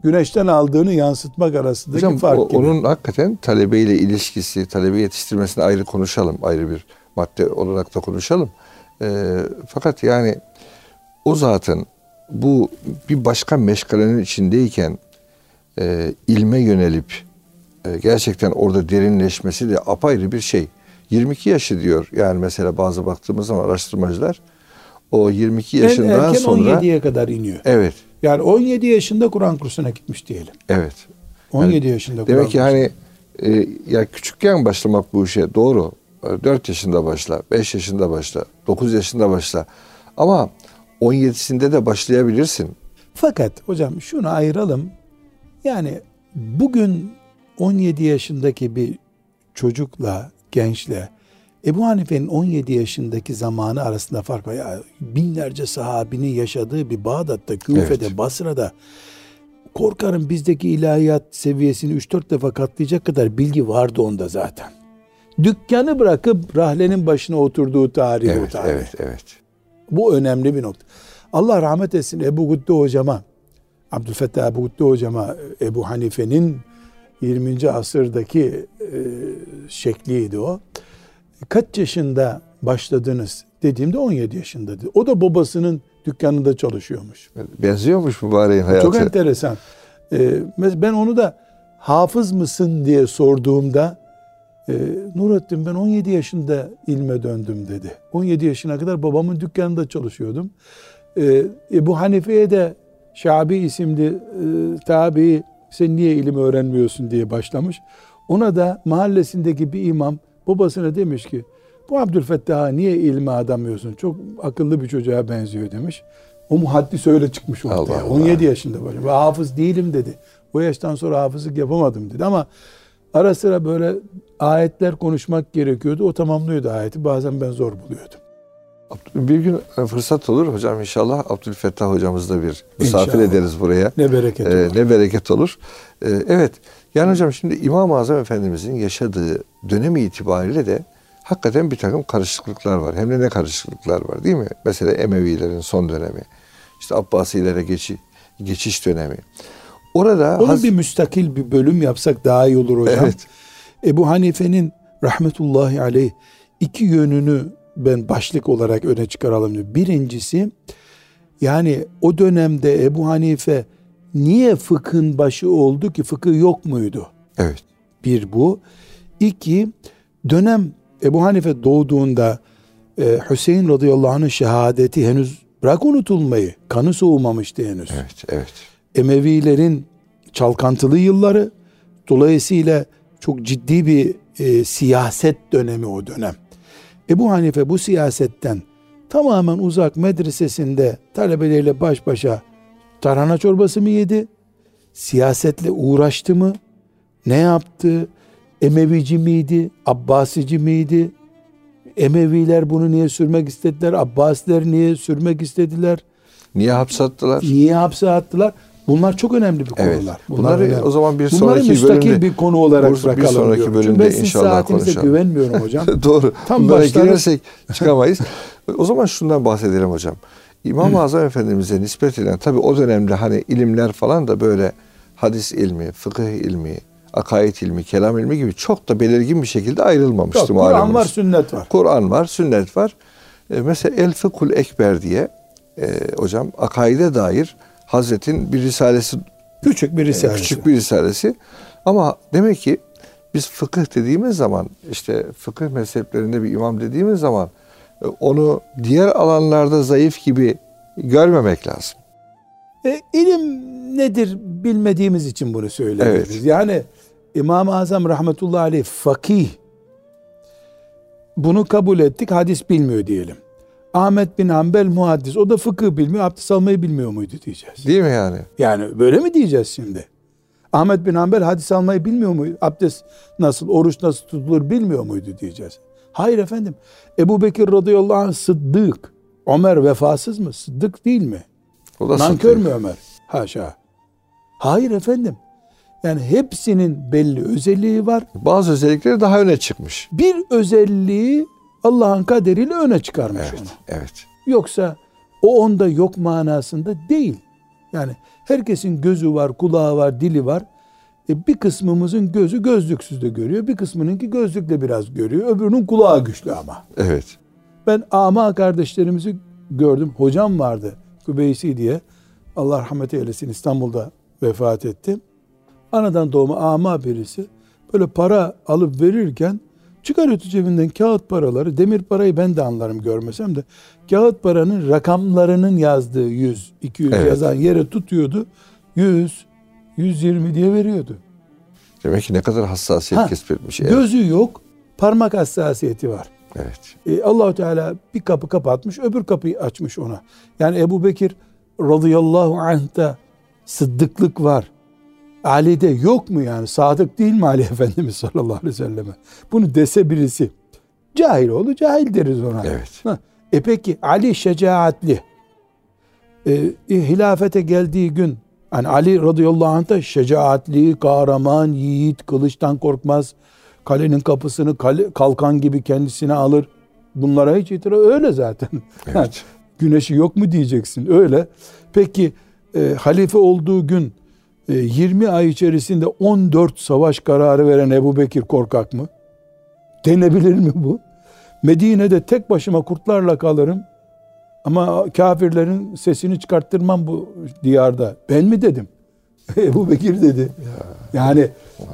güneşten aldığını yansıtmak arasındaki Hocam fark o- gibi. onun hakikaten talebeyle ilişkisi, talebe yetiştirmesini ayrı konuşalım. Ayrı bir madde olarak da konuşalım. E, fakat yani o zatın bu bir başka meşgalenin içindeyken e, ilme yönelip e, gerçekten orada derinleşmesi de apayrı bir şey. 22 yaşı diyor. Yani mesela bazı baktığımız zaman araştırmacılar o 22 yaşından en erken sonra 17'ye kadar iniyor. evet Yani 17 yaşında Kur'an kursuna gitmiş diyelim. evet 17 yaşında Kur'an Demek ki kursuna. hani e, ya küçükken başlamak bu işe doğru. 4 yaşında başla, 5 yaşında başla, 9 yaşında başla. Ama 17'sinde de başlayabilirsin. Fakat hocam şunu ayıralım. Yani bugün 17 yaşındaki bir çocukla, gençle Ebu Hanife'nin 17 yaşındaki zamanı arasında fark var. Ya binlerce sahabinin yaşadığı bir Bağdat'ta, Küfe'de, Evet. Basra'da korkarım bizdeki ilahiyat seviyesini 3-4 defa katlayacak kadar bilgi vardı onda zaten. Dükkanı bırakıp rahlenin başına oturduğu tarih o Evet, tarih. evet, evet. Bu önemli bir nokta. Allah rahmet etsin Ebu Gütte hocama, Abdülfettah Ebu Gütte hocama, Ebu Hanife'nin 20. asırdaki e, şekliydi o. Kaç yaşında başladınız dediğimde 17 yaşında dedi. O da babasının dükkanında çalışıyormuş. Benziyormuş mübareğin hayatı. Çok enteresan. Ee, ben onu da hafız mısın diye sorduğumda e, Nurettin ben 17 yaşında ilme döndüm dedi. 17 yaşına kadar babamın dükkanında çalışıyordum. Ee, Ebu Hanife'ye de Şabi isimli e, tabi sen niye ilim öğrenmiyorsun diye başlamış. Ona da mahallesindeki bir imam babasına demiş ki bu Abdülfettah'a niye ilme adamıyorsun? Çok akıllı bir çocuğa benziyor demiş. O muhaddis öyle çıkmış ortaya. Allah Allah. 17 yaşında böyle. Ben hafız değilim dedi. O yaştan sonra hafızlık yapamadım dedi ama ara sıra böyle ayetler konuşmak gerekiyordu. O tamamlıyordu ayeti. Bazen ben zor buluyordum. Bir gün fırsat olur hocam inşallah Abdülfettah hocamızla bir misafir İnşallah. ederiz buraya. Ne bereket Ee, olur. ne bereket olur. Ee, evet. Yani hocam şimdi İmam-ı Azam Efendimizin yaşadığı dönemi itibariyle de hakikaten bir takım karışıklıklar var. Hem de ne karışıklıklar var değil mi? Mesela Emevilerin son dönemi. işte Abbasilere geçi, geçiş dönemi. Orada Onu bir müstakil bir bölüm yapsak daha iyi olur hocam. Evet. Ebu Hanife'nin rahmetullahi aleyh iki yönünü ben başlık olarak öne çıkaralım diyor. Birincisi yani o dönemde Ebu Hanife niye fıkhın başı oldu ki fıkıh yok muydu? Evet. Bir bu. İki, dönem Ebu Hanife doğduğunda e, Hüseyin radıyallahu anh'ın şehadeti henüz bırak unutulmayı. Kanı soğumamıştı henüz. Evet. Evet. Emevilerin çalkantılı yılları dolayısıyla çok ciddi bir e, siyaset dönemi o dönem. Ebu Hanife bu siyasetten tamamen uzak medresesinde talebeleriyle baş başa tarhana çorbası mı yedi? Siyasetle uğraştı mı? Ne yaptı? Emevici miydi? Abbasici miydi? Emeviler bunu niye sürmek istediler? Abbasiler niye sürmek istediler? Niye hapse attılar? Niye hapse attılar? Bunlar çok önemli bir konular. Evet. Bunları önemli. o zaman bir Bunları sonraki müstakil bölümde bir konu olarak bir bırakalım sonraki diyorum. bölümde Çünkü ben inşallah konuşalım. güvenmiyorum hocam. Doğru. Tam Bunlara başlarız. girersek çıkamayız. o zaman şundan bahsedelim hocam. İmam-ı Azam Efendimiz'e nispet edilen tabi o dönemde hani ilimler falan da böyle hadis ilmi, fıkıh ilmi, akaid ilmi, kelam ilmi gibi çok da belirgin bir şekilde ayrılmamıştı Yok, Kur'an var, sünnet var. Kur'an var, sünnet var. E, mesela El Fıkhul Ekber diye e, hocam akaide dair Hazret'in bir risalesi Küçük bir risale. Küçük bir risalesi. Ama demek ki biz fıkıh dediğimiz zaman işte fıkıh mezheplerinde bir imam dediğimiz zaman e, onu diğer alanlarda zayıf gibi görmemek lazım. E, ilim nedir bilmediğimiz için bunu söylüyoruz. Evet. Yani İmam-ı Azam rahmetullahi aleyh fakih. Bunu kabul ettik hadis bilmiyor diyelim. Ahmet bin Hanbel muhaddis. O da fıkıh bilmiyor, abdest almayı bilmiyor muydu diyeceğiz. Değil mi yani? Yani böyle mi diyeceğiz şimdi? Ahmet bin Hanbel hadis almayı bilmiyor muydu? Abdest nasıl, oruç nasıl tutulur bilmiyor muydu diyeceğiz. Hayır efendim. Ebu Bekir radıyallahu anh sıddık. Ömer vefasız mı? Sıddık değil mi? O da Nankör mü Ömer? Haşa. Hayır efendim. Yani hepsinin belli özelliği var. Bazı özellikleri daha öne çıkmış. Bir özelliği Allah'ın kaderiyle öne çıkarmış Evet, onu. evet. Yoksa o onda yok manasında değil. Yani herkesin gözü var, kulağı var, dili var. E bir kısmımızın gözü gözlüksüz de görüyor. Bir kısmınınki gözlükle biraz görüyor. Öbürünün kulağı güçlü ama. Evet. Ben ama kardeşlerimizi gördüm. Hocam vardı Kübeysi diye. Allah rahmet eylesin İstanbul'da vefat etti. Anadan doğma ama birisi. Böyle para alıp verirken çıkarıyordu cebinden kağıt paraları. Demir parayı ben de anlarım görmesem de. Kağıt paranın rakamlarının yazdığı 100, 200 Evet. yazan yere tutuyordu. 100, 120 diye veriyordu. Demek ki ne kadar hassasiyet Ha, kesbetmiş. Evet. Gözü yok, parmak hassasiyeti var. evet. E, Allahu Teala bir kapı kapatmış, öbür kapıyı açmış ona. Yani Ebu Bekir radıyallahu anh'ta sıddıklık var. Ali'de yok mu yani? Sadık değil mi Ali Efendimiz sallallahu aleyhi ve selleme? Bunu dese birisi. Cahil oldu, cahil deriz ona. Evet. Ha, E peki Ali şecaatli. E, e, hilafete geldiği gün hani Ali radıyallahu anh da şecaatli, kahraman, yiğit, kılıçtan korkmaz. Kalenin kapısını kale, kalkan gibi kendisine alır. Bunlara hiç itiraz öyle zaten. Evet. Güneşi yok mu diyeceksin öyle. Peki e, halife olduğu gün 20 ay içerisinde 14 savaş kararı veren Ebu Bekir korkak mı? Denebilir mi bu? Medine'de tek başıma kurtlarla kalırım. Ama kafirlerin sesini çıkarttırmam bu diyarda. Ben mi dedim? Ebu Bekir dedi. Yani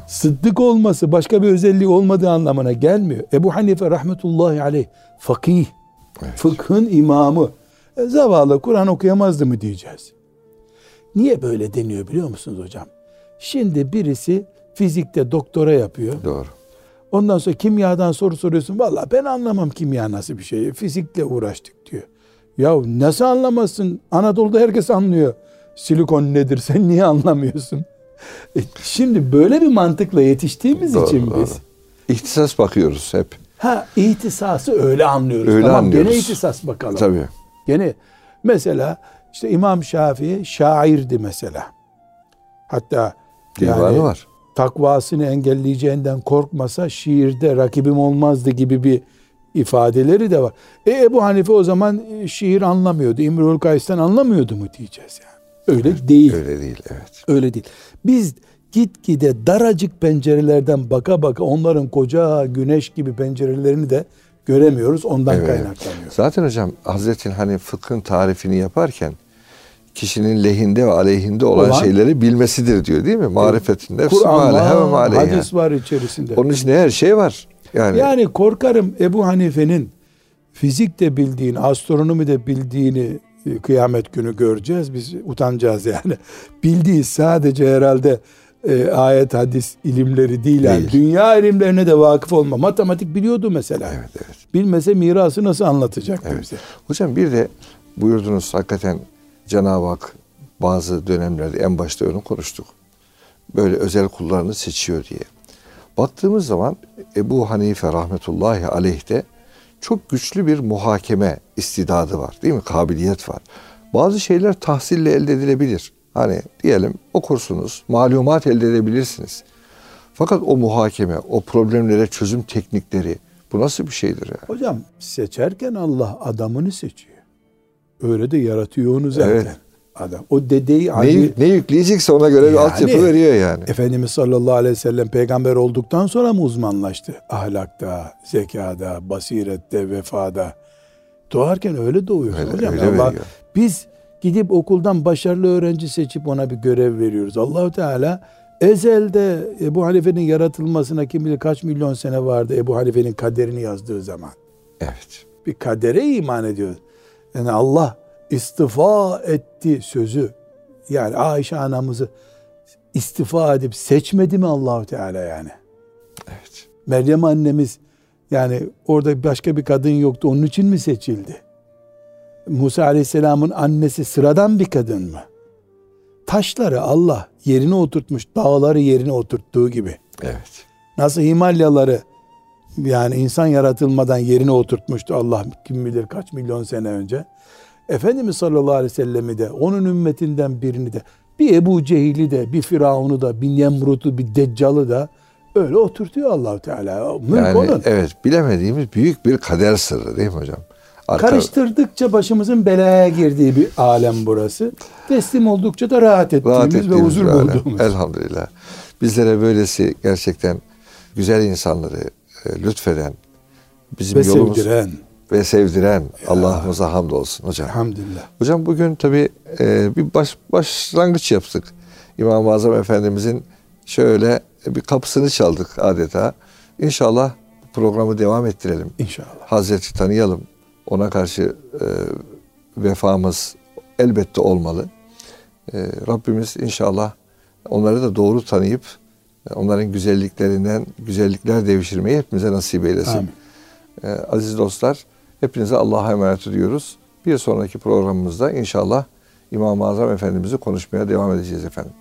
sıddık olması başka bir özelliği olmadığı anlamına gelmiyor. Ebu Hanife rahmetullahi aleyh fakih, Evet. fıkhın imamı. E, zavallı Kur'an okuyamazdı mı diyeceğiz. Niye böyle deniyor biliyor musunuz hocam? Şimdi birisi fizikte doktora yapıyor. Doğru. Ondan sonra kimyadan soru soruyorsun. Valla ben anlamam kimya nasıl bir şey. Fizikle uğraştık diyor. Ya nasıl anlamazsın? Anadolu'da herkes anlıyor. Silikon nedir? Sen niye anlamıyorsun? E, şimdi böyle bir mantıkla yetiştiğimiz Doğru, için doğru. biz İhtisas bakıyoruz hep. ha ihtisası öyle anlıyoruz. Öyle tamam anlıyoruz. gene ihtisas bakalım. Tabii. Gene mesela işte İmam Şafii şairdi mesela. Hatta Divanı var. takvasını engelleyeceğinden korkmasa şiirde rakibim olmazdı gibi bir ifadeleri de var. E Ebu Hanife o zaman e, şiir anlamıyordu. İmrül Kays'tan anlamıyordu mu diyeceğiz yani. Öyle değil. Öyle. Öyle değil. Evet. değil. Biz gitgide daracık pencerelerden baka baka onların koca güneş gibi pencerelerini de göremiyoruz. Ondan Evet. kaynaklanıyor. Zaten hocam Hazretin hani fıkhın tarifini yaparken kişinin lehinde ve aleyhinde olan, Olan- şeyleri bilmesidir diyor değil mi? Marifetin nefsi Kur'an var, hadis var içerisinde. Onun içinde her şey var. Yani, Yani korkarım Ebu Hanife'nin fizik de bildiğini, astronomi de bildiğini e, kıyamet günü göreceğiz. Biz utanacağız yani. Bildiği sadece herhalde e, ayet hadis ilimleri değil. Yani. Değil. Dünya ilimlerine de vakıf olma. Matematik biliyordu mesela. evet evet. Bilmese mirası nasıl anlatacaktı Evet. bize? Hocam bir de buyurdunuz hakikaten Cenab-ı Hak bazı dönemlerde en başta onu konuştuk. Böyle özel kullarını seçiyor diye. Baktığımız zaman Ebu Hanife rahmetullahi aleyh'te çok güçlü bir muhakeme istidadı var değil mi? Kabiliyet var. Bazı şeyler tahsille elde edilebilir. Hani diyelim okursunuz, malumat elde edebilirsiniz. Fakat o muhakeme, o problemlere çözüm teknikleri bu nasıl bir şeydir ya? Hocam seçerken Allah adamını seçiyor. Öyle de yaratıyor onu zaten. Evet. Adam. O dedeyi Ne, yük- ne yükleyecekse ona göre bir Yani- altyapı veriyor yani. Efendimiz sallallahu aleyhi ve sellem peygamber olduktan sonra mı uzmanlaştı? Ahlakta, zekada, basirette, vefada. Doğarken öyle doğuyor Öyle- hocam. öyle Allah- veriyor. biz gidip okuldan başarılı öğrenci seçip ona bir görev veriyoruz. Allahu Teala ezelde Ebu Hanife'nin yaratılmasına kim bilir kaç milyon sene vardı Ebu Hanife'nin kaderini yazdığı zaman. Evet. Bir kadere iman ediyoruz. Yani Allah istifa etti sözü. Yani Ayşe anamızı istifa edip seçmedi mi Allahu Teala yani? Evet. Meryem annemiz yani orada başka bir kadın yoktu onun için mi seçildi? Musa Aleyhisselam'ın annesi sıradan bir kadın mı? Taşları Allah yerine oturtmuş, dağları yerine oturttuğu gibi. Evet. Nasıl Himalyaları yani insan yaratılmadan yerine oturtmuştu Allah kim bilir kaç milyon sene önce. Efendimiz sallallahu aleyhi ve sellem'i de onun ümmetinden birini de bir Ebu Cehil'i de bir Firavun'u da bir Nemrut'u bir Deccal'ı da öyle oturtuyor Allahu Teala. Mülk Yani onun. evet bilemediğimiz büyük bir kader sırrı değil mi hocam? Arka- Karıştırdıkça başımızın belaya girdiği bir alem burası. Teslim oldukça da rahat ettiğimiz, rahat ve ettiğimiz huzur bir alem. bulduğumuz. Elhamdülillah. Bizlere böylesi gerçekten güzel insanları e, lütfeden, bizim ve yolumuz sevdiren. ve sevdiren Allah'ımıza hamdolsun hocam. Elhamdülillah. Hocam bugün tabii e, bir baş, başlangıç yaptık. İmam-ı Azam Efendimizin şöyle bir kapısını çaldık adeta. İnşallah programı devam ettirelim. İnşallah. Hazreti tanıyalım. Ona karşı e, vefamız elbette olmalı. E, Rabbimiz inşallah onları da doğru tanıyıp onların güzelliklerinden güzellikler devşirmeyi hepimize nasip eylesin. Amin. E, aziz dostlar, hepinize Allah'a emanet ediyoruz. Bir sonraki programımızda inşallah İmam-ı Azam Efendimiz'i konuşmaya devam edeceğiz efendim.